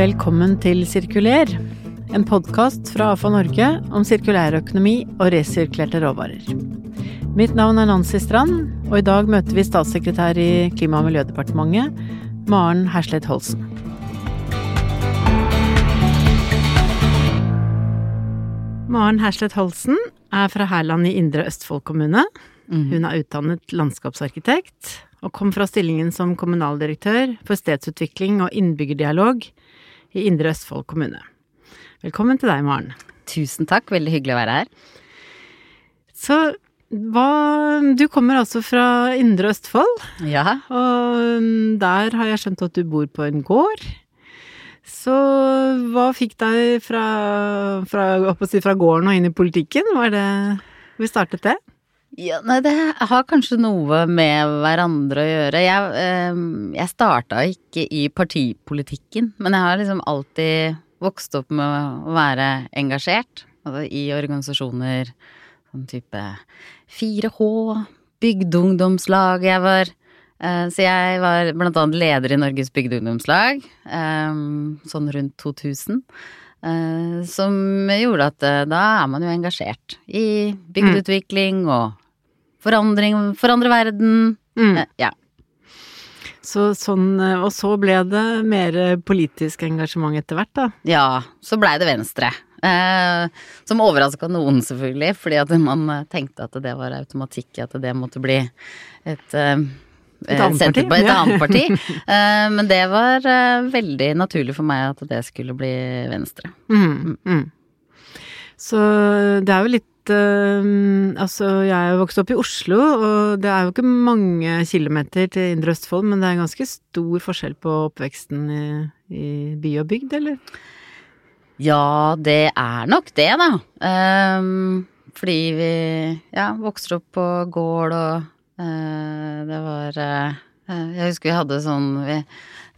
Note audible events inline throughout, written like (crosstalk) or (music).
Velkommen til Sirkuler, en podkast fra AFA Norge om sirkulærøkonomi og resirkulerte råvarer. Mitt navn er Nancy Strand, og i dag møter vi statssekretær i Klima- og miljødepartementet, Maren Herslet Holsen. Maren Herslet Holsen er fra Hærland i Indre Østfold kommune. Hun er utdannet landskapsarkitekt og kom fra stillingen som kommunaldirektør for stedsutvikling og innbyggerdialog i Indre Østfold kommune. Velkommen til deg, Maren. Tusen takk, veldig hyggelig å være her. Så hva Du kommer altså fra Indre Østfold, Ja, og der har jeg skjønt at du bor på en gård. Så hva fikk deg fra, fra, fra gården og inn i politikken? Var det Vi startet det? Ja nei, det har kanskje noe med hverandre å gjøre. Jeg, eh, jeg starta ikke i partipolitikken, men jeg har liksom alltid vokst opp med å være engasjert. Altså i organisasjoner sånn type 4H, bygdeungdomslag. Jeg var eh, Så jeg var blant annet leder i Norges bygdeungdomslag eh, sånn rundt 2000. Uh, Som gjorde at uh, da er man jo engasjert i bygdeutvikling og forandring, forandre verden. Mm. Eh, Ja. Så sånn, og så ble det mer politisk engasjement etter hvert, da. Ja, så blei det Venstre. Eh, som overraska noen, selvfølgelig, fordi at man eh, tenkte at det var automatikk at det måtte bli et eh, Et annet parti, på et ja. annet (laughs) parti. Eh, men det var eh, veldig naturlig for meg at det skulle bli Venstre. Mm, mm. Så det er jo litt eh, Altså, jeg er jo vokst opp i Oslo, og det er jo ikke mange kilometer til Indre Østfold, men det er ganske stor forskjell på oppveksten i, i by og bygd, eller? Ja, det er nok det, da. Um, fordi vi ja, vokste opp på gård og uh, det var eh, Jeg husker vi hadde sånn vi,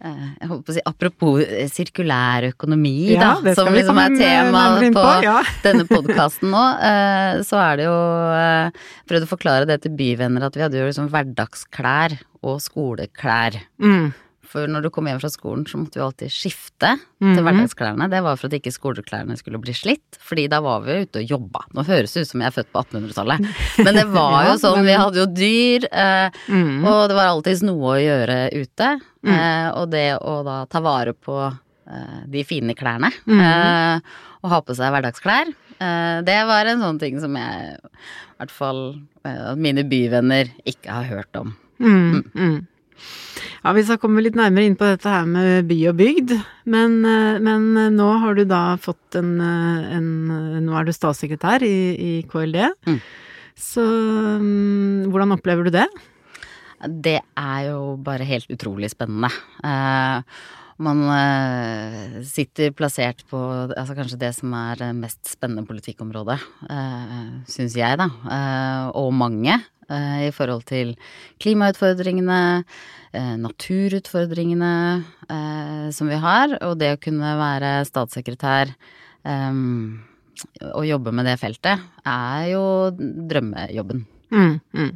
eh, jeg holdt på å si, Apropos eh, sirkulær økonomi, Ja, da, som liksom er tema på, på, ja. (laughs) denne podkasten nå, eh, så er det jo eh, Prøvd å forklare det til byvenner at vi hadde jo liksom hverdagsklær og skoleklær. Mm. For når du kom hjem fra skolen, så måtte vi alltid skifte Mhm. til hverdagsklærne. Det var for at ikke skoleklærne skulle bli slitt, fordi da var vi ute og jobba. Nå høres det ut som jeg er født på 1800-tallet, (laughs) men det var jo sånn, vi hadde jo dyr, eh, Mm. og det var alltids noe å gjøre ute. Eh, og det å da ta vare på eh, de fine klærne, Mhm. eh, og ha på seg hverdagsklær, eh, det var en sånn ting som jeg, i hvert fall eh, mine byvenner, ikke har hørt om. Mm, mm. Ja, vi skal komme litt nærmere inn på dette her med by og bygd, men, eh, men nå har du da fått en, eh, en Nå er du statssekretær i, i KLD. Mm. Så mm, hvordan opplever du det? Det er jo bare helt utrolig spennende. Eh, man eh, sitter plassert på altså kanskje det som er det mest spennende politikkområdet, eh, syns jeg, da. Eh, og mange. eh, I forhold til klimautfordringene, eh, naturutfordringene eh, som vi har. Og det å kunne være statssekretær eh, og jobbe med det feltet, er jo drømmejobben. Mm, mm.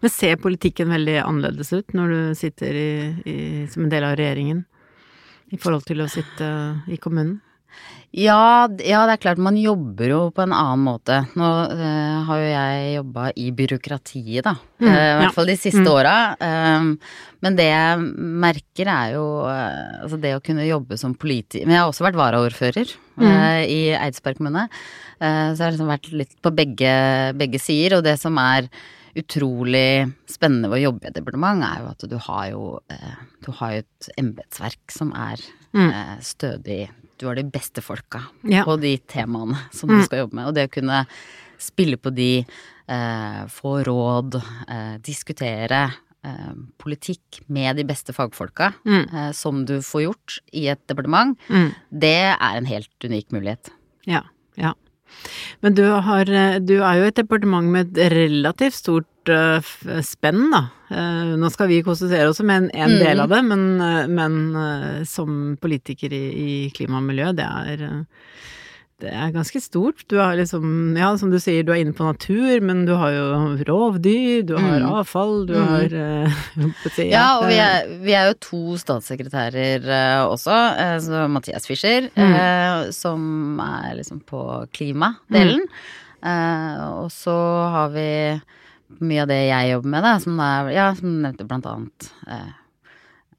Men ser politikken veldig annerledes ut når du sitter i, i, som en del av regjeringen, i forhold til å sitte i kommunen? Ja, ja, det er klart man jobber jo på en annen måte. Nå eh, har jo jeg jobba i byråkratiet, da. Mm, Eh, I ja. hvert fall de siste Mm. åra. Eh, men det jeg merker er jo eh, altså det å kunne jobbe som politiker Men jeg har også vært varaordfører Mm. i Eidsberg kommune. Eh, så jeg har liksom vært litt på begge, begge sider. Og det som er utrolig spennende ved å jobbe i et departement, er jo at du har jo, eh, du har jo et embetsverk som er Mm. eh, stødig. Du har de beste folka Ja. på de temaene som Mm. du skal jobbe med. Og det å kunne spille på de, eh, få råd, eh, diskutere eh, politikk med de beste fagfolka, Mm. eh, som du får gjort i et departement, Mm. det er en helt unik mulighet. Ja, ja. Men du har Du er jo et departement med et relativt stort eh, spenn, da. Eh, nå skal vi konsentrere oss om en, en Mm. del av det, men, eh, men eh, som politiker i, i klima og miljø, det er eh, Det er ganske stort. Du har liksom, ja, som du sier, du er inne på natur, men du har jo rovdyr, du har Mm. avfall, du Mm. har (laughs) uh. Ja, og vi er, vi er jo to statssekretærer uh, også, uh, så Mathias Fischer, Mm. som er liksom på klimadelen. Eh, og så har vi mye av det jeg jobber med, da, som er, ja, som nevnte blant annet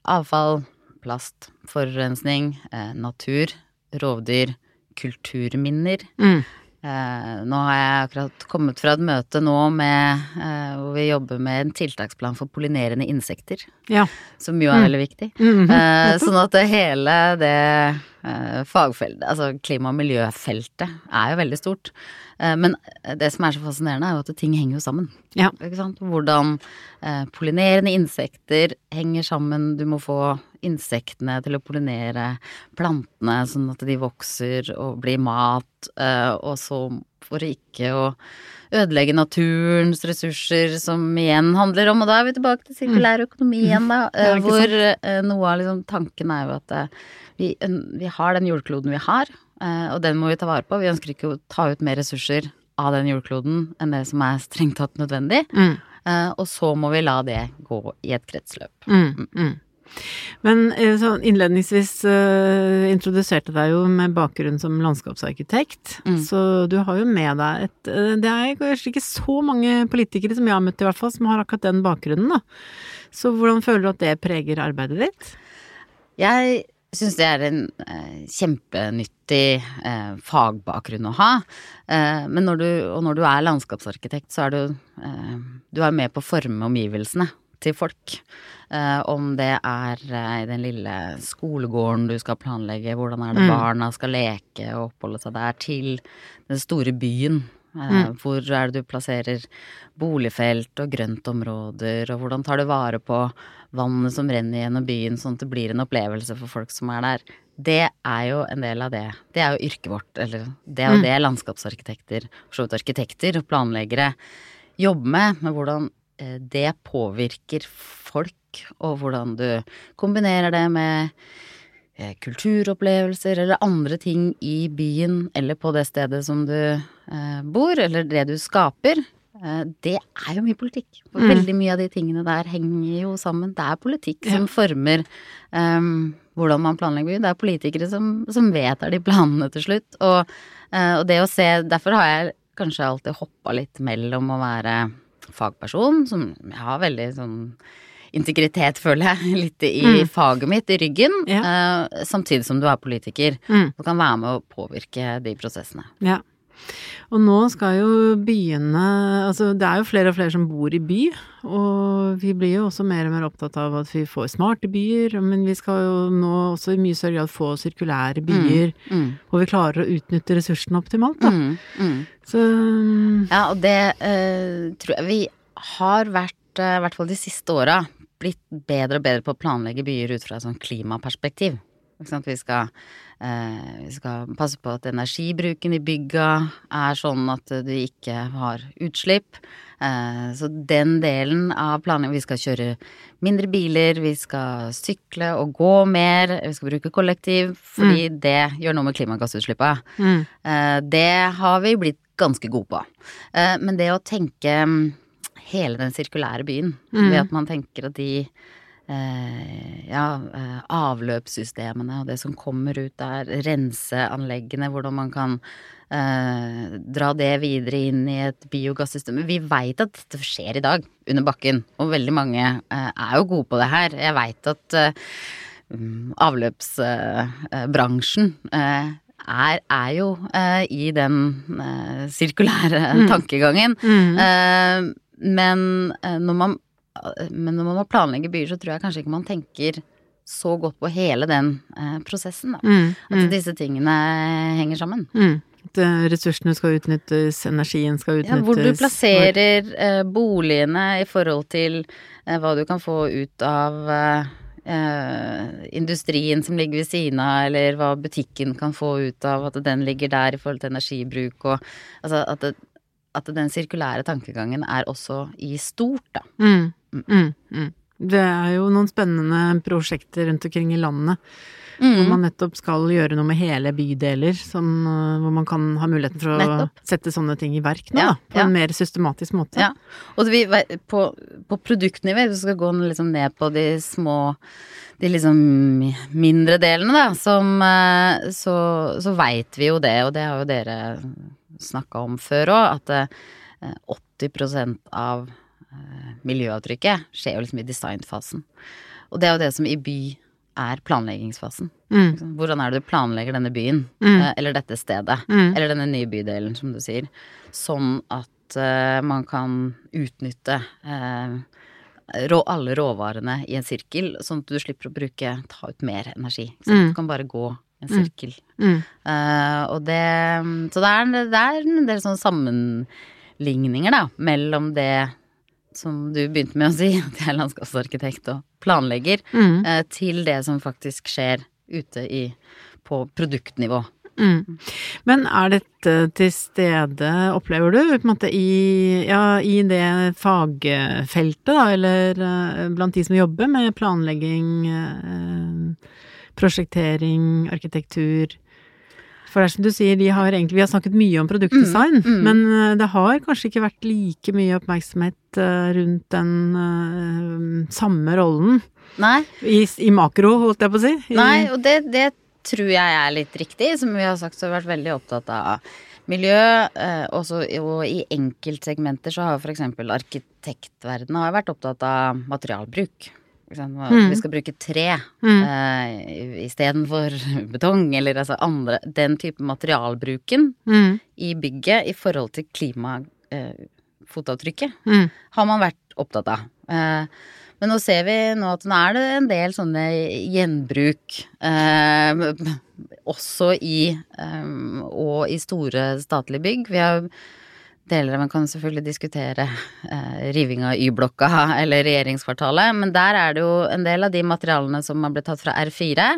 avfall, plast, forurensning, natur, rovdyr, kulturminner. Mm. Eh, nå har jeg akkurat kommet fra et møte nå med, eh, hvor vi jobber med en tiltaksplan for pollinerende insekter, Ja. som jo er veldig viktig. Mhm. Eh, (laughs) sånn at det hele det fagfeltet, altså klima- og miljøfeltet, er jo veldig stort. Eh, men det som er så fascinerende, er jo at ting henger jo sammen. Ja. Hvordan eh, pollinerende insekter henger sammen. Du må få insektene til å pollinere plantene sånn at de vokser og blir mat, eh, og så for ikke å ødelegge naturens ressurser, som igjen handler om Og da er vi tilbake til sirkulær økonomi igjen, da. (laughs) Hvor eh, noe av liksom tanken er jo at eh, vi, vi har den jordkloden vi har, eh, og den må vi ta vare på. Vi ønsker ikke å ta ut mer ressurser av den jordkloden enn det som er strengt tatt nødvendig. Mm. Og så må vi la det gå i et kretsløp. Mm, mm. Men sånn innledningsvis uh, introduserte deg jo med bakgrunn som landskapsarkitekt, Mm. så du har jo med deg et uh, Det er kanskje ikke så mange politikere som jeg har møtt i hvert fall, som har akkurat den bakgrunnen, da. Så hvordan føler du at det preger arbeidet ditt? Jeg syns det er en uh, kjempenyttig uh, fagbakgrunn å ha. Uh, men når du, og når du er landskapsarkitekt, så er du Du er med på å forme omgivelsene til folk. Uh, om det er uh, i den lille skolegården du skal planlegge, hvordan er det Mm. barna skal leke og oppholde seg der, til den store byen. Eh, Mm. Hvor er det du plasserer boligfelt og grøntområder, og hvordan tar du vare på vannet som renner gjennom byen, sånn at det blir en opplevelse for folk som er der. Det er jo en del av det. Det er jo yrket vårt, eller det er jo Mm. det landskapsarkitekter, for så vidt arkitekter og planleggere jobber med, Men hvordan det påvirker folk, og hvordan du kombinerer det med eh, kulturopplevelser eller andre ting i byen eller på det stedet som du eh, bor, eller det du skaper. Eh, det er jo mye politikk. For Mm. veldig mye av de tingene der henger jo sammen. Det er politikk som former um, hvordan man planlegger byen. Det er politikere som, som vedtar de planene til slutt. Og, eh, og det å se Derfor har jeg kanskje alltid hoppa litt mellom å være fagperson, som jeg har veldig sånn integritet, føler jeg, (laughs) litt i Mm. faget mitt, i ryggen. Ja. uh, samtidig som du er politiker Mm. og kan være med å påvirke de prosessene. Ja. Og nå skal jo byene Altså det er jo flere og flere som bor i by, og vi blir jo også mer og mer opptatt av at vi får smarte byer, men vi skal jo nå også i mye større grad få sirkulære byer, Mm. hvor vi klarer å utnytte ressursene optimalt, da. Mm. Mm. Så Ja, og det uh, tror jeg vi har vært, eh, i hvert fall de siste åra, blitt bedre og bedre på å planlegge byer ut fra et sånn klimaperspektiv. Vi skal, eh, vi skal passe på at energibruken i bygga er sånn at du ikke har utslipp. Eh, så den delen av planleggingen Vi skal kjøre mindre biler, vi skal sykle og gå mer, vi skal bruke kollektiv, fordi det gjør noe med klimagassutslippet. mm, Eh, Det har vi blitt ganske gode på. Eh, Men det å tenke mm, hele den sirkulære byen, Mm. ved at man tenker at de ja, eh, avløpssystemene og det som kommer ut der, renseanleggene, hvordan man kan eh, dra det videre inn i et biogassystem. Vi veit at dette skjer i dag, under bakken, og veldig mange eh, er jo gode på det her. Jeg veit at eh, mm, avløpsbransjen eh, er, er jo eh, i den eh, sirkulære tankegangen. mm, Eh, men, eh, når man, men når man må planlegge byer, så tror jeg kanskje ikke man tenker så godt på hele den eh, prosessen. Da. mm, At mm, disse tingene henger sammen. mm. At eh, ressursene skal utnyttes, energien skal Ja, utnyttes. hvor du plasserer eh, boligene i forhold til eh, hva du kan få ut av eh, eh, industrien som ligger ved siden av, eller hva butikken kan få ut av at den ligger der i forhold til energibruk og Altså at, det, at den sirkulære tankegangen er også i stort, da. Mm, mm. Det er jo noen spennende prosjekter rundt omkring i landet. Mm. Hvor man nettopp skal gjøre noe med hele bydeler, som, øh, hvor man kan ha muligheten for å Nettopp. sette sånne ting i verk nå, Ja, da. På ja. en mer systematisk måte. Ja. Og vi, på, på produktnivå, hvis vi skal gå liksom ned på de små de liksom mindre delene, da, som eh, Så, så veit vi jo det, og det har jo dere snakka om før òg, at eh, 80% av eh, miljøavtrykket skjer jo liksom i designfasen. Og det er jo det som i by er planleggingsfasen. Mm. Liksom, Hvordan er det du planlegger denne byen, Mm. eh, eller dette stedet, Mm. eller denne nye bydelen, som du sier, sånn at uh, man kan utnytte uh, rå, alle råvarene i en sirkel, sånn at du slipper å bruke, ta ut mer energi. Mm. Du kan bare gå en sirkel. Mm. Eh, og det Så det er, det er en del sånne sammenligninger, da, mellom det som du begynte med å si, (laughs) at jeg er landskapsarkitekt og planlegger, Mm. eh, til det som faktisk skjer ute i, på produktnivå. Mm. Men er dette til stede, opplever du, på en måte i, ja, i det fagfeltet, da, eller eh, blant de som jobber med planlegging, eh, prosjektering, arkitektur? For det er som du sier, de har egentlig, vi har snakket mye om produktdesign, Mm, mm. men eh, det har kanskje ikke vært like mye oppmerksomhet eh, rundt den uh, samme rollen Nei, i, i makro, holdt jeg på å si. I, Nei, og det, det tror jeg er litt riktig. Som vi har sagt, så har vi vært veldig opptatt av miljø. Uh, også, og i enkeltsegmenter så har f.eks. arkitektverdenen har vært opptatt av materialbruk. Mm. Vi skal bruke tre Mm. uh, istedenfor (laughs) betong, eller altså andre Den type materialbruken Mm, i bygget i forhold til klimafotavtrykket mm, har man vært opptatt av. Uh, men nå ser vi nå at nå er det en del sånne gjenbruk eh, (laughs) også i um, og i store statlige bygg. Vi har deler av Man kan selvfølgelig diskutere eh, riving av Y-blokka (laughs) eller regjeringskvartalet, men der er det jo en del av de materialene som har blitt tatt fra R4,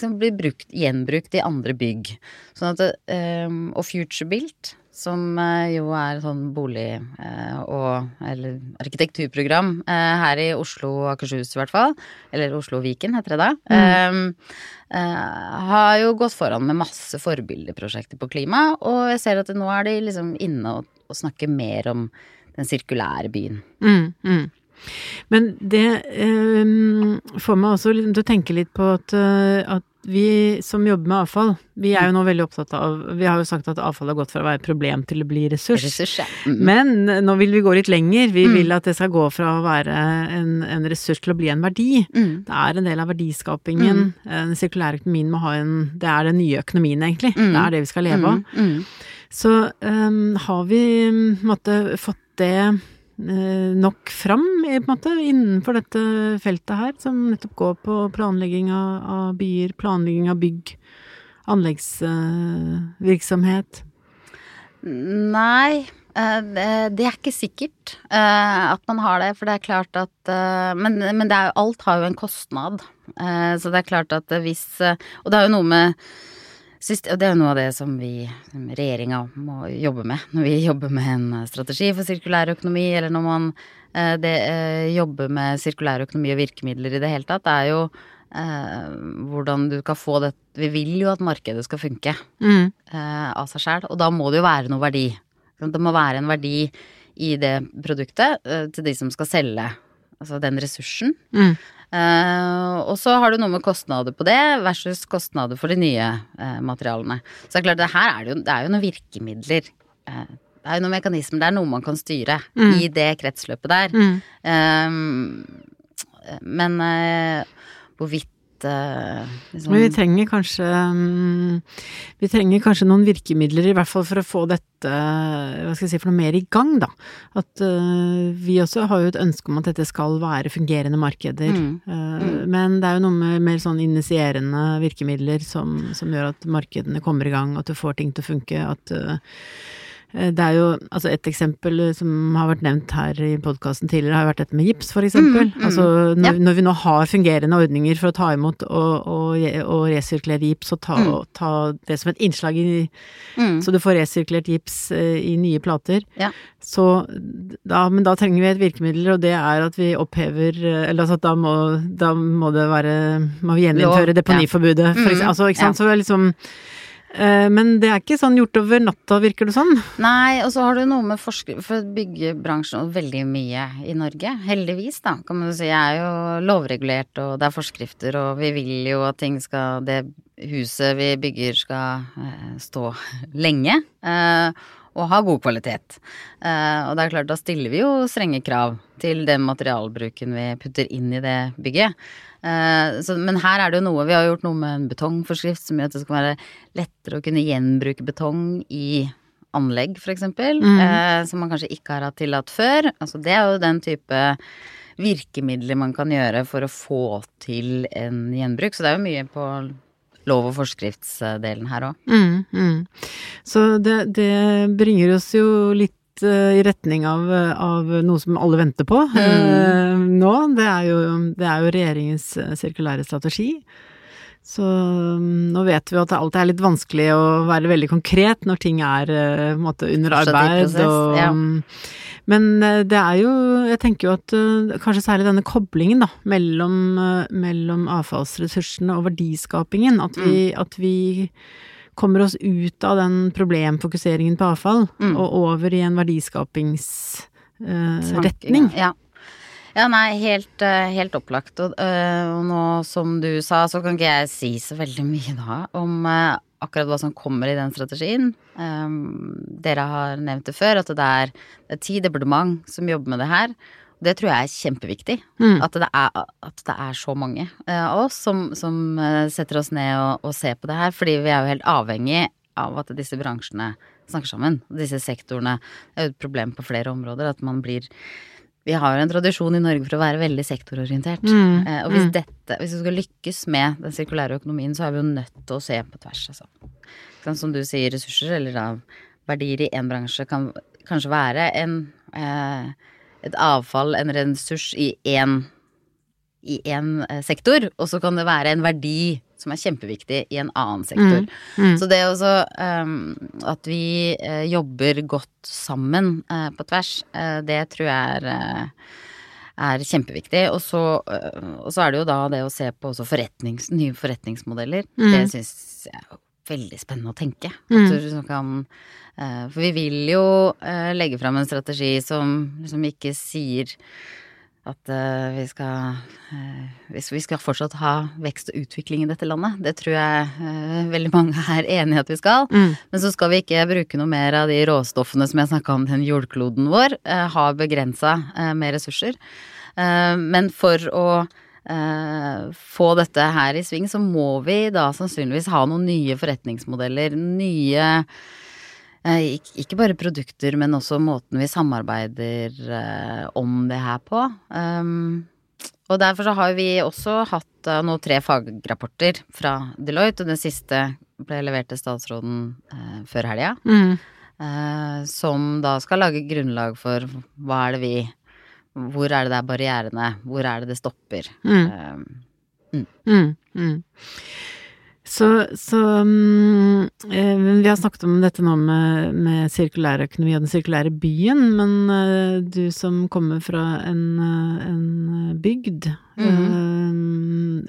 som blir brukt, gjenbrukt i andre bygg. Sånn at, eh, og Futurebuilt, som eh, jo er sånn bolig- eh, og eller arkitekturprogram eh, her i Oslo og Akershus i hvert fall, eller Oslo og Viken heter det da, mm. eh, har jo gått foran med masse forbildeprosjekter på klima, og jeg ser at nå er de liksom inne og, og snakker mer om den sirkulære byen. mm, mm. Men det eh, får meg også liksom til å tenke litt på at, eh, at vi som jobber med avfall, vi er jo nå veldig opptatt av Vi har jo sagt at avfall har gått fra å være et problem til å bli ressurs. Ressurs, ja. Mm. Men nå vil vi gå litt lenger. Vi Mm. vil at det skal gå fra å være en, en ressurs til å bli en verdi. Mm. Det er en del av verdiskapingen. Den sirkulære økonomien må ha en Det er den nye økonomien, egentlig. Mm. Det er det vi skal leve av. Mm. Mm. Så um, har vi på en måte fått det eh, nok fram på en måte, innenfor dette feltet her, som nettopp går på planlegging av, av byer, planlegging av bygg, anleggsvirksomhet. Nei, eh, det er ikke sikkert eh, at man har det. For det er klart at eh, Men, men er, alt har jo en kostnad. Eh, Så det er klart at hvis eh, Og det er jo noe med syst- og det er jo noe av det som vi, regjeringa, må jobbe med når vi jobber med en strategi for sirkulær økonomi, eller når man eh, det, eh, jobber med sirkulær økonomi og virkemidler i det hele tatt. Det er jo eh, hvordan du kan få det Vi vil jo at markedet skal funke Mm. eh, av seg sjæl, og da må det jo være noe verdi. Det må være en verdi i det produktet eh, til de som skal selge, altså den ressursen. Mm. Eh, og så har du noe med kostnader på det versus kostnader for de nye uh, materialene. Så det er klart, det her er det jo, det er jo noen virkemidler. Uh, det er jo noen mekanismer, det er noe man kan styre Mm. i det kretsløpet der. Mm. Men hvorvidt liksom, Men vi trenger kanskje mm, Vi trenger kanskje noen virkemidler, i hvert fall for å få dette hva skal jeg si, for noe mer i gang, da. At uh, vi også har jo et ønske om at dette skal være fungerende markeder. Mm. Eh, Men det er jo noe med mer sånn initierende virkemidler som, som gjør at markedene kommer i gang, at du får ting til å funke, at Eh, det er jo altså et eksempel eh, som har vært nevnt her i podkasten tidligere, har vært dette med gips, for eksempel. Mm, mm, altså når, ja. når vi nå har fungerende ordninger for å ta imot og, og, og resirkulere gips, og ta, Mm. ta det som et innslag i Mm. Så du får resirkulert gips eh, i nye plater. Ja. Så da, men da trenger vi et virkemiddel, og det er at vi opphever eh, Eller altså at da må, da må det være Må vi gjeninnføre deponiforbudet, for Mm, eksempel. Altså, ikke sant. Så liksom eh, Men det er ikke sånn gjort over natta, virker det sånn. Nei, og så har du noe med forskrift For byggebransjen og veldig mye i Norge, heldigvis, da, kan man si. Jeg er jo lovregulert, og det er forskrifter, og vi vil jo at ting skal Det huset vi bygger skal eh, stå (laughs) lenge. Og ha god kvalitet. Eh, og det er klart, da stiller vi jo strenge krav til den materialbruken vi putter inn i det bygget. Eh, så, men her er det jo noe Vi har gjort noe med en betongforskrift som gjør at det skal være lettere å kunne gjenbruke betong i anlegg, eksempel. Mm. Eh, som man kanskje ikke har hatt tillatt før. Altså, det er jo den type virkemidler man kan gjøre for å få til en gjenbruk. Så det er jo mye på lov- og forskriftsdelen her òg. Mm, mm. Så det, det bringer oss jo litt eh, i retning av, av noe som alle venter på eh, nå. Det er, jo, det er jo regjeringens eh, sirkulære strategi. Så mm, nå vet vi at det alltid er litt vanskelig å være veldig konkret når ting er eh, måte under arbeid. prosess, og, ja. mm, Men eh, det er jo Jeg tenker jo at eh, kanskje særlig denne koblingen da, mellom, eh, mellom avfallsressursene og verdiskapingen, at vi, Mm. at vi kommer oss ut av den problemfokuseringen på avfall Mm. og over i en verdiskapingsretning. Ja. Ja, nei, helt, eh, helt opplagt. Og, eh, og nå som du sa, så kan ikke jeg si så veldig (laughs) mye da om eh, akkurat hva som kommer i den strategien. Um, dere har nevnt det før, at det er, det er ti departement som jobber med det her. Det tror jeg er kjempeviktig. Mm. At, det er, at det er så mange av oss som, som setter oss ned og, og ser på det her. Fordi vi er jo helt avhengig av at disse bransjene snakker sammen. Disse sektorene. Det er jo et problem på flere områder at man blir Vi har jo en tradisjon i Norge for å være veldig sektororientert. Mm, Eh, og hvis mm. dette, hvis vi skal lykkes med den sirkulære økonomien, så er vi jo nødt til å se på tvers, altså. Sånn som du sier, ressurser eller da verdier i én bransje kan kanskje være en eh, et avfall, en ressurs, i én i en eh, sektor, og så kan det være en verdi som er kjempeviktig i en annen sektor. Mm. Så det også um, at vi uh, jobber godt sammen uh, på tvers, uh, det tror jeg er, er kjempeviktig. Og så, og så er det jo da det å se på forretnings, nye forretningsmodeller. Mm. Det syns jeg er veldig spennende å tenke. Mm. Du liksom kan For vi vil jo legge fram en strategi som liksom ikke sier at eh, vi skal eh, hvis Vi skal fortsatt ha vekst og utvikling i dette landet. Det tror jeg eh, veldig mange er enig i at vi skal. Mm. Men så skal vi ikke bruke noe mer av de råstoffene som jeg snakka om, den jordkloden vår, har begrensa med ressurser. Men for å få dette her i sving, så må vi da sannsynligvis ha noen nye forretningsmodeller, nye ikke, ikke bare produkter, men også måten vi samarbeider eh, om det her på. Um, og derfor så har vi også hatt eh, nå tre fagrapporter fra Deloitte, og den siste ble levert til statsråden eh, før helga. Mm. Eh, som da skal lage grunnlag for hva er det vi Hvor er det det er barrierene? Hvor er det det stopper? Mm. Eh, Mm, mm. Så, så um, eh, Vi har snakket om dette nå med, med sirkulærøkonomi og den sirkulære byen, men uh, du som kommer fra en, eh, en bygd, eh,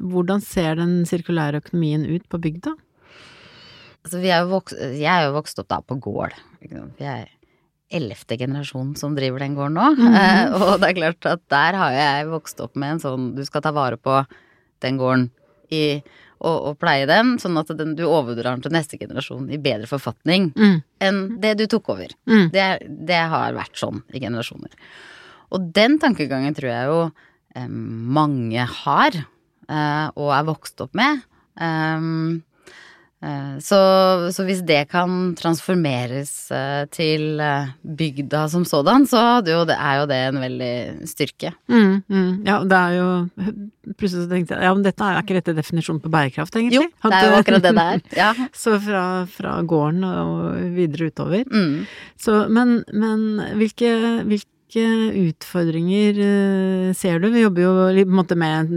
hvordan ser den sirkulære økonomien ut på bygda? altså vi er vokst, jeg er jo vokst opp da på gård. Vi er ellevte generasjon som driver den gården nå. Mm -hmm. uh, og det er klart at der har jeg vokst opp med en sånn du skal ta vare på den gården i, og, og pleie dem, sånn at den, du overdrar den til neste generasjon i bedre forfatning Mm, enn det du tok over. mm, Det, det har vært sånn i generasjoner. Og den tankegangen tror jeg jo eh, mange har, eh, og er vokst opp med. Um, så, så, hvis det kan transformeres eh, til eh, bygda som sådan, så jo, det er jo det en veldig styrke. Mm, mm. Ja, det er jo Plutselig tenkte jeg ja, men dette er ikke rette definisjonen på bærekraft, egentlig? Jo, det er jo akkurat det det er. Ja. (laughs) så fra, fra, gården og videre utover. Mm. Så, men, men hvilke, hvilke hvilke utfordringer ser du? Vi jobber jo på en måte med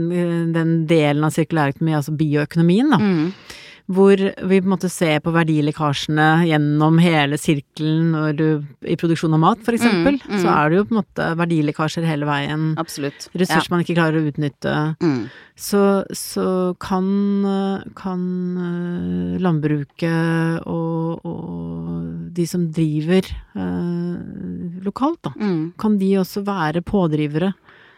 den delen av sirkulærøkonomi, altså bioøkonomien, da. Mm hvor vi på en måte ser på verdilekkasjene gjennom hele sirkelen når du I produksjon av mat, for eksempel, mm, mm. så er det jo på en måte verdilekkasjer hele veien. Absolutt. Ressurser ja. man ikke klarer å utnytte. Mm. Så, så, kan, kan eh, landbruket og, og, de som driver eh, lokalt, da, mm. kan de også være pådrivere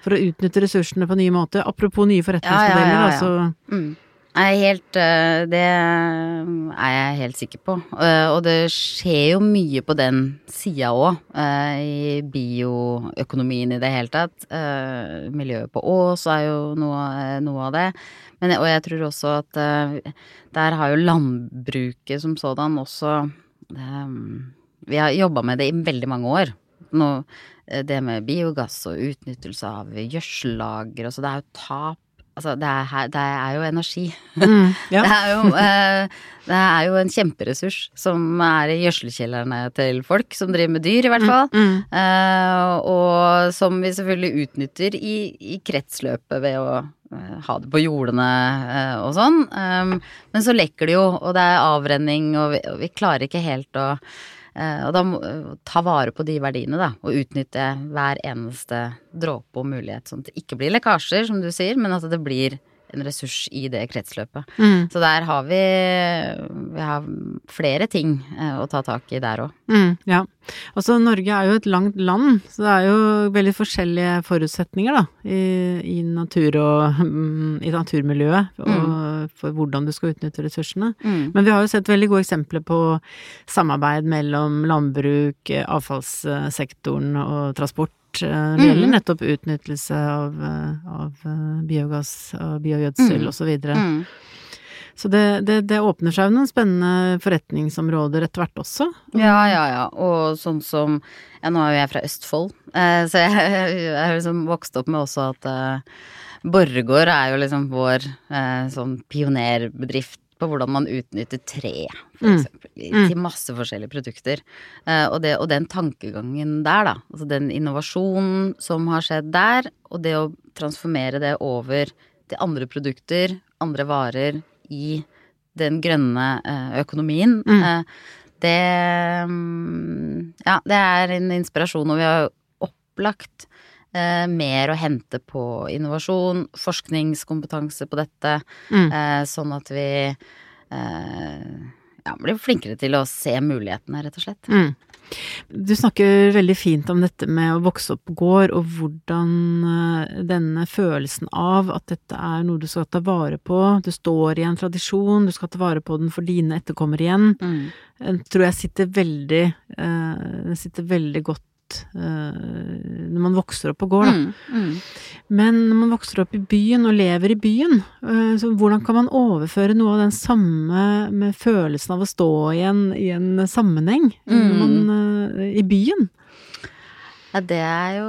for å utnytte ressursene på nye måter? Apropos nye forretningsmodeller, ja, ja, altså. Helt eh, Det er jeg helt sikker på. Eh, og det skjer jo mye på den sida òg, eh, i bioøkonomien i det hele tatt. Miljøet på Ås er jo noe, noe av det. Men, og jeg tror også at der har jo landbruket som sådan også Vi har jobba med det i veldig mange år. Nå, det med biogass og utnyttelse av gjødsellagre, altså det er jo tap Altså, det er, det er, jo energi. Mm, (laughs) ja. det, er jo, eh, det, er jo, en kjemperessurs som er i gjødselkjellerne til folk som driver med dyr, i hvert mm, fall. Mm, mm. Eh, og som vi selvfølgelig utnytter i, i kretsløpet ved å eh, ha det på jordene og sånn. Men så lekker det jo, og det er avrenning, og vi, og vi klarer ikke helt å og da ta vare på de verdiene, da, og utnytte hver eneste dråpe og mulighet, sånn at det ikke blir lekkasjer, som du sier, men at det blir en ressurs i det kretsløpet. Mm. Så der har vi, vi har flere ting eh, å ta tak i der òg. Mm, ja. Altså Norge er jo et langt land, så det er jo veldig forskjellige forutsetninger da, i, i natur og i naturmiljøet og mm. for hvordan du skal utnytte ressursene. Mm. Men vi har jo sett veldig gode eksempler på samarbeid mellom landbruk, avfallssektoren og transport det eh, gjelder mm. nettopp utnyttelse av, eh, av eh, biogass og biogjødsel mm. osv. Så, mm. så det, det, det, åpner seg jo noen spennende forretningsområder etter hvert også. Ja, ja, ja. Og sånn som Ja, nå er jo jeg fra Østfold, eh, så jeg, (laughs) jeg har liksom vokst opp med også at Borregaard er jo liksom vår eh, sånn pionerbedrift på hvordan man utnytter tre, for mm. eksempel, mm. til masse forskjellige produkter. Uh, og, det, og, den tankegangen der, da, altså den innovasjonen som har skjedd der, og det å transformere det over til andre produkter, andre varer, i den grønne uh, økonomien, mm. uh, det um, Ja, det er en inspirasjon, og vi har opplagt Eh, mer å hente på innovasjon, forskningskompetanse på dette, mm. eh, sånn at vi eh, ja, blir flinkere til å se mulighetene, rett og slett. Mm. Du snakker veldig fint om dette med å vokse opp på gård, og hvordan eh, denne følelsen av at dette er noe du skal ta vare på, du står i en tradisjon, du skal ta vare på den for dine etterkommere igjen, mm. Eh, tror jeg sitter veldig, uh, sitter veldig godt uh, når man vokser opp på gård, da. Mm, mm. Men når man vokser opp i byen og lever i byen, uh, så hvordan kan man overføre noe av den samme med følelsen av å stå i en, i en sammenheng mm. man, uh, i byen? Ja, det er jo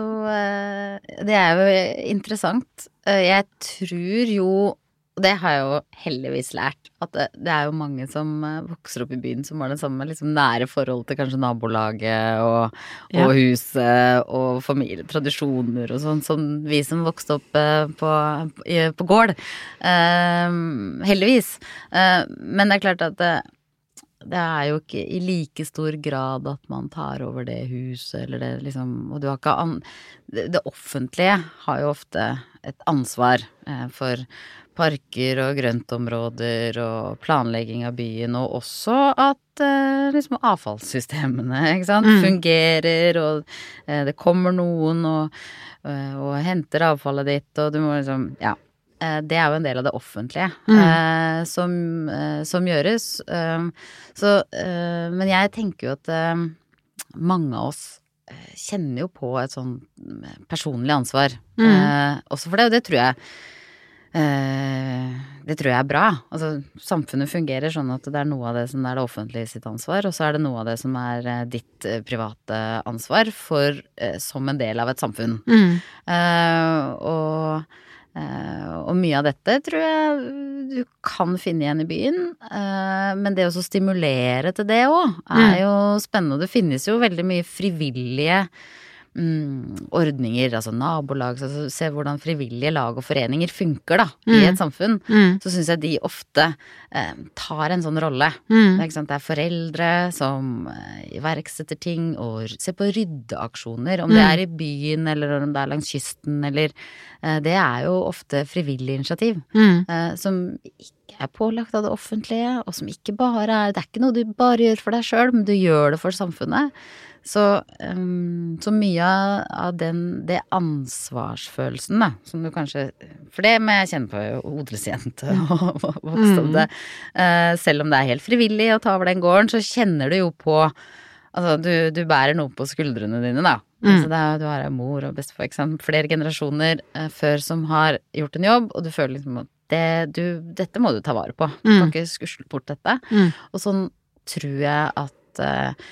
Det er jo interessant. Jeg tror jo og det har jeg jo heldigvis lært, at det, det, er jo mange som eh, vokser opp i byen som har det samme liksom, nære forhold til kanskje nabolaget og, og ja. huset og familietradisjoner og sånn, som vi som vokste opp uh, på, på gård. Uh, heldigvis. Uh, men det er klart at det, det er jo ikke i like stor grad at man tar over det huset eller det liksom Og du har ikke an... Det, det offentlige har jo ofte et ansvar for parker og grøntområder og planlegging av byen, og også at eh, liksom avfallssystemene (laughs) sant, mm. fungerer, og eh, det kommer noen og, eh, og, henter avfallet ditt, og du må liksom Ja. Eh, det er jo en del av det offentlige mm. Eh, som, eh, som, gjøres. så Men jeg tenker jo at mange av oss kjenner jo på et sånn personlig ansvar mm. også for det, og det tror jeg det tror jeg er bra. Altså, samfunnet fungerer sånn at det er noe av det som er det offentlige sitt ansvar, og så er det noe av det som er eh, ditt eh, private ansvar for, eh, som en del av et samfunn. Mm. Uh, og, uh, og mye av dette tror jeg du kan finne igjen i byen. uh, men det å stimulere til det òg er jo spennende. Det finnes jo veldig mye frivillige mm, ordninger, altså nabolag, altså se hvordan frivillige lag og foreninger funker da, i Mm. et samfunn. Mm. Så syns jeg de ofte eh, tar en sånn rolle. Mm. Det er, sant? det er foreldre som eh, iverksetter ting og ser på ryddeaksjoner, om det Mm. er i byen eller om det er langs kysten eller eh, Det er jo ofte frivillig initiativ Mm. eh, som ikke er pålagt av det offentlige, og som ikke bare er Det er ikke noe du bare gjør for deg sjøl, men du gjør det for samfunnet. Så, um, så mye av- den, det ansvarsfølelsen, da, som du kanskje For det må jeg kjenne på odelsjente (laughs) og vokste opp det. Uh, selv om det er helt frivillig å ta over den gården, så kjenner du jo på Altså, du, du bærer noe på skuldrene dine, da. Mm. Altså, det er, du har ei mor og bestefar, ikke sant. Flere generasjoner uh, før som har gjort en jobb, og du føler liksom at det, du, dette må du ta vare på. Du kan Mm. ikke skusle bort dette. Mm. Og sånn tror jeg at eh,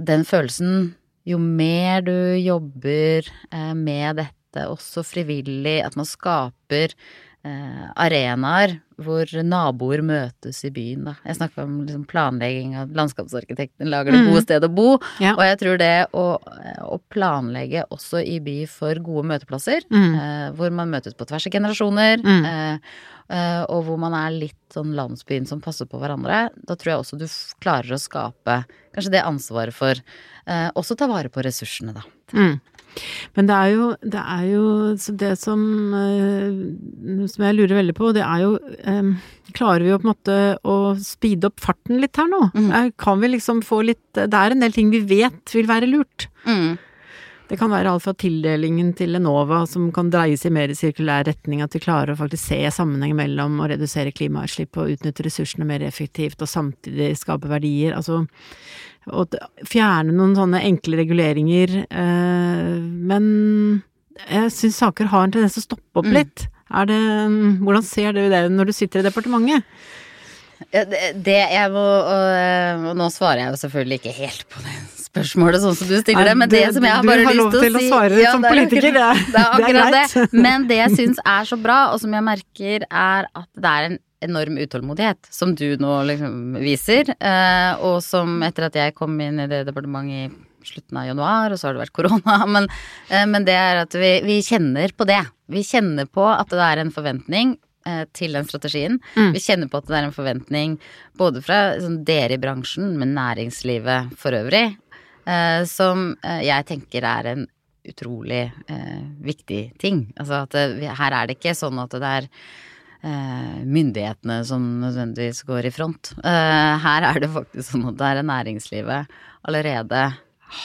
den følelsen Jo mer du jobber eh, med dette, også frivillig, at man skaper eh, arenaer hvor naboer møtes i byen, da. Jeg snakka om liksom, planlegging av landskapsarkitekten lager det Mm. gode sted å bo. Ja. Og jeg tror det å, å planlegge også i by for gode møteplasser, Mm. eh, hvor man møtes på tvers av generasjoner, Mm. eh, eh, og hvor man er litt sånn landsbyen som passer på hverandre, da tror jeg også du klarer å skape kanskje det ansvaret for eh, også ta vare på ressursene, da. Mm. Men det er jo det, er jo, det som, eh, som jeg lurer veldig på, det er jo eh, Klarer vi å på en måte å speede opp farten litt her nå? Mm. Eh, Kan vi liksom få litt Det er en del ting vi vet vil være lurt. Det kan være alt fra tildelingen til Enova som kan dreies i mer sirkulær retning, at vi klarer å faktisk se sammenheng mellom å redusere klimautslipp og utnytte ressursene mer effektivt, og samtidig skape verdier. Altså å fjerne noen sånne enkle reguleringer. Eh, men jeg syns saker har en tendens til å stoppe opp Mm. litt. Er det, hvordan ser du det når du sitter i departementet? Det, det jeg må og, og nå svarer jeg jo selvfølgelig ikke helt på det spørsmålet sånn som du stiller det, men det, som jeg har bare har lyst til å si Du har lov til å svare som det er politiker, det, Det er akkurat det. greit. Men det jeg syns er så bra, og som jeg merker, er at det er en enorm utålmodighet, som du nå liksom viser, eh, og som etter at jeg kom inn i det departementet i slutten av januar, og så har det vært korona, (laughs) men, eh, men det er at vi, vi kjenner på det. Vi kjenner på at det er en forventning eh, til den strategien. Mm. Vi kjenner på at det er en forventning både fra sånn, dere i bransjen, men næringslivet for øvrig, eh, som eh, jeg tenker er en utrolig eh, viktig ting. Altså at det, her er det ikke sånn at det er eh, myndighetene som nødvendigvis går i front. Eh, her er det faktisk sånn at det næringslivet allerede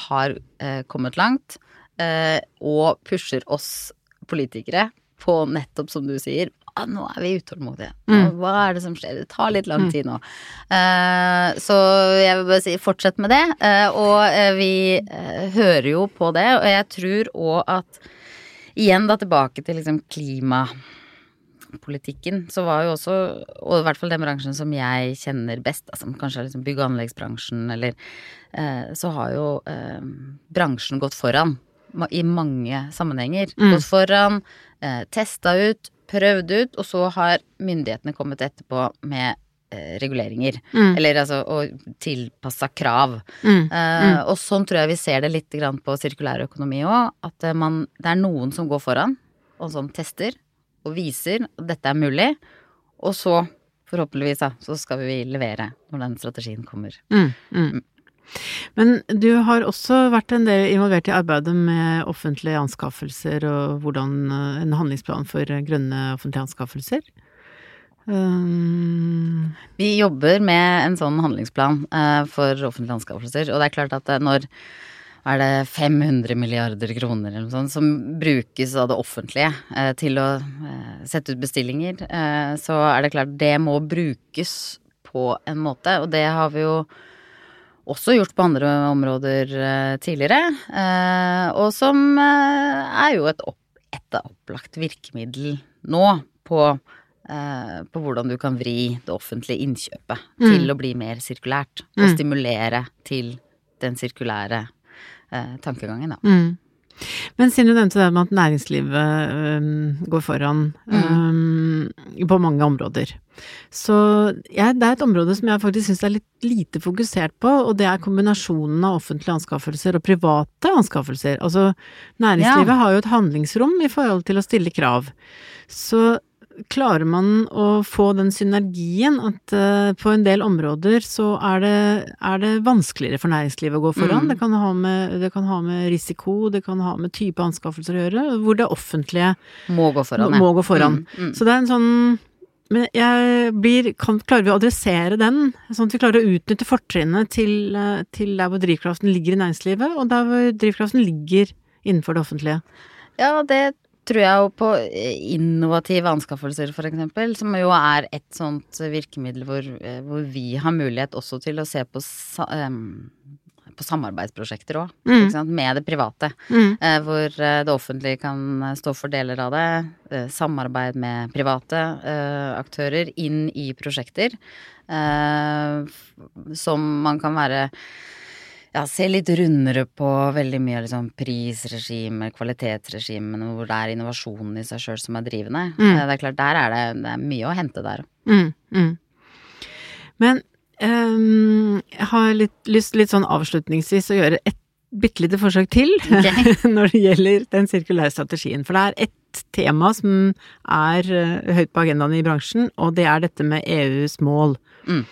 har eh, kommet langt, eh, og pusher oss politikere på nettopp som du sier, ah, nå er vi utålmodige. Mm. Hva er det som skjer? Det tar litt lang tid nå. Uh, så jeg vil bare si fortsett med det. Uh, og eh, vi hører jo på det, og jeg tror òg at Igjen da tilbake til liksom klimapolitikken, så var jo også, og i hvert fall den bransjen som jeg kjenner best, som kanskje liksom bygg- og anleggsbransjen, eller eh, Så har jo eh, bransjen gått foran i mange sammenhenger. Mm. Gått foran, eh, testa ut, prøvd ut, og så har myndighetene kommet etterpå med eh, reguleringer. Mm. Eller altså og tilpassa krav. Mm. Eh, Og sånn tror jeg vi ser det litt grann på sirkulær økonomi òg. At eh, man, det er noen som går foran og som tester og viser at dette er mulig. Og så, forhåpentligvis, da, så skal vi levere når den strategien kommer. Mm, mm. Men du har også vært en del involvert i arbeidet med offentlige anskaffelser og hvordan eh, en handlingsplan for grønne offentlige anskaffelser. Um, Vi jobber med en sånn handlingsplan uh, for offentlige anskaffelser, og det er klart at eh, når er det 500 milliarder kroner eller noe sånt som brukes av det offentlige eh, til å eh, sette ut bestillinger, eh, så er det klart det må brukes på en måte, og det har vi jo også gjort på andre områder eh, tidligere, eh, og som eh, er jo et, opp, et opplagt virkemiddel nå på, på hvordan du kan vri det offentlige innkjøpet Mm. til å bli mer sirkulært. Og stimulere til den sirkulære tankegangen, da. Mm. Men siden du nevnte det med at næringslivet um, går foran øhm, på mange områder. Så ja, det er et område som jeg faktisk syns er litt lite fokusert på, og det er kombinasjonen av offentlige anskaffelser og private anskaffelser. Altså næringslivet Ja. har jo et handlingsrom i forhold til å stille krav. Så klarer man å få den synergien at eh, på en del områder så er det, er det vanskeligere for næringslivet å gå foran. Mm. Det, kan ha med, det kan ha med risiko, det kan ha med type anskaffelser å gjøre, hvor det offentlige Må gå foran, må, må gå foran. Mm, mm. Så det er en sånn men jeg blir, kan, klarer vi å adressere den, sånn at vi klarer å utnytte fortrinnet til, eh, til der hvor drivkraften ligger i næringslivet, og der hvor drivkraften ligger innenfor det offentlige? Ja, det tror jeg jo på eh, innovative anskaffelser, for eksempel, som jo er et sånt virkemiddel hvor, eh, hvor vi har mulighet også til å se på, sa, em, på samarbeidsprosjekter òg, Mm. med det private. Mm. Eh, hvor eh, det offentlige kan stå for deler av det. Eh, samarbeid med private eh, aktører inn i prosjekter. Eh, som man kan være ja, se litt rundere på veldig mye liksom prisregimer, kvalitetsregimene, hvor det er innovasjonen i seg sjøl som er drivende. Mm. Eh, Det er klart, der er det, det er mye å hente der. Mm, mm. Men um, jeg har litt, lyst litt sånn avslutningsvis å gjøre et bitte lite forsøk til (laughs) når det gjelder den sirkulære strategien. For det er ett tema som er eh, høyt på agendaen i bransjen, og det er dette med EUs mål. Mm.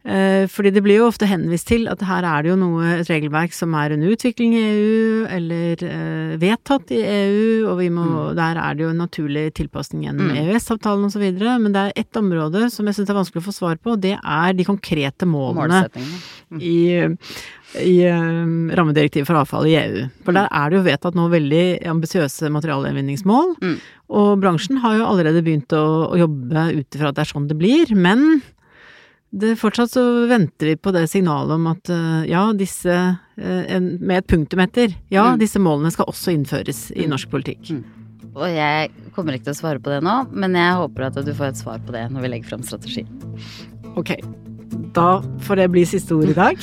Eh, fordi det blir jo ofte henvist til at her er det jo noe, et regelverk som er under utvikling i EU, eller eh, vedtatt i EU, og vi må, der er det jo en naturlig tilpasning gjennom Mm. EØS-avtalen osv. Men det er ett område som jeg syns er vanskelig å få svar på, og det er de konkrete målene Målsettingene. i, i um, rammedirektivet for avfall i EU. For der er det jo vedtatt nå veldig ambisiøse materialgjenvinningsmål, Mm. og bransjen har jo allerede begynt å, å jobbe ut ifra at det er sånn det blir, men det, fortsatt så venter vi på det signalet om at eh, ja, disse eh, Med et punktum etter. Ja, Mm. disse målene skal også innføres i norsk politikk. Og jeg kommer ikke til å svare på det nå, men jeg håper at du får et svar på det når vi legger fram strategi. Ok. Da får det bli siste ord i dag.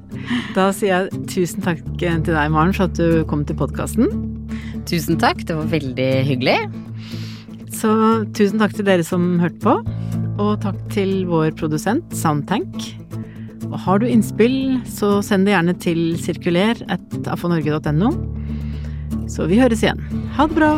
(laughs) Da sier jeg tusen takk til deg, Maren, for at du kom til podkasten. Tusen takk, det var veldig hyggelig. Så tusen takk til dere som hørte på, og takk til vår produsent Soundtank. Og har du innspill, så send det gjerne til sirkuler.afonorge.no. Så vi høres igjen. Ha det bra!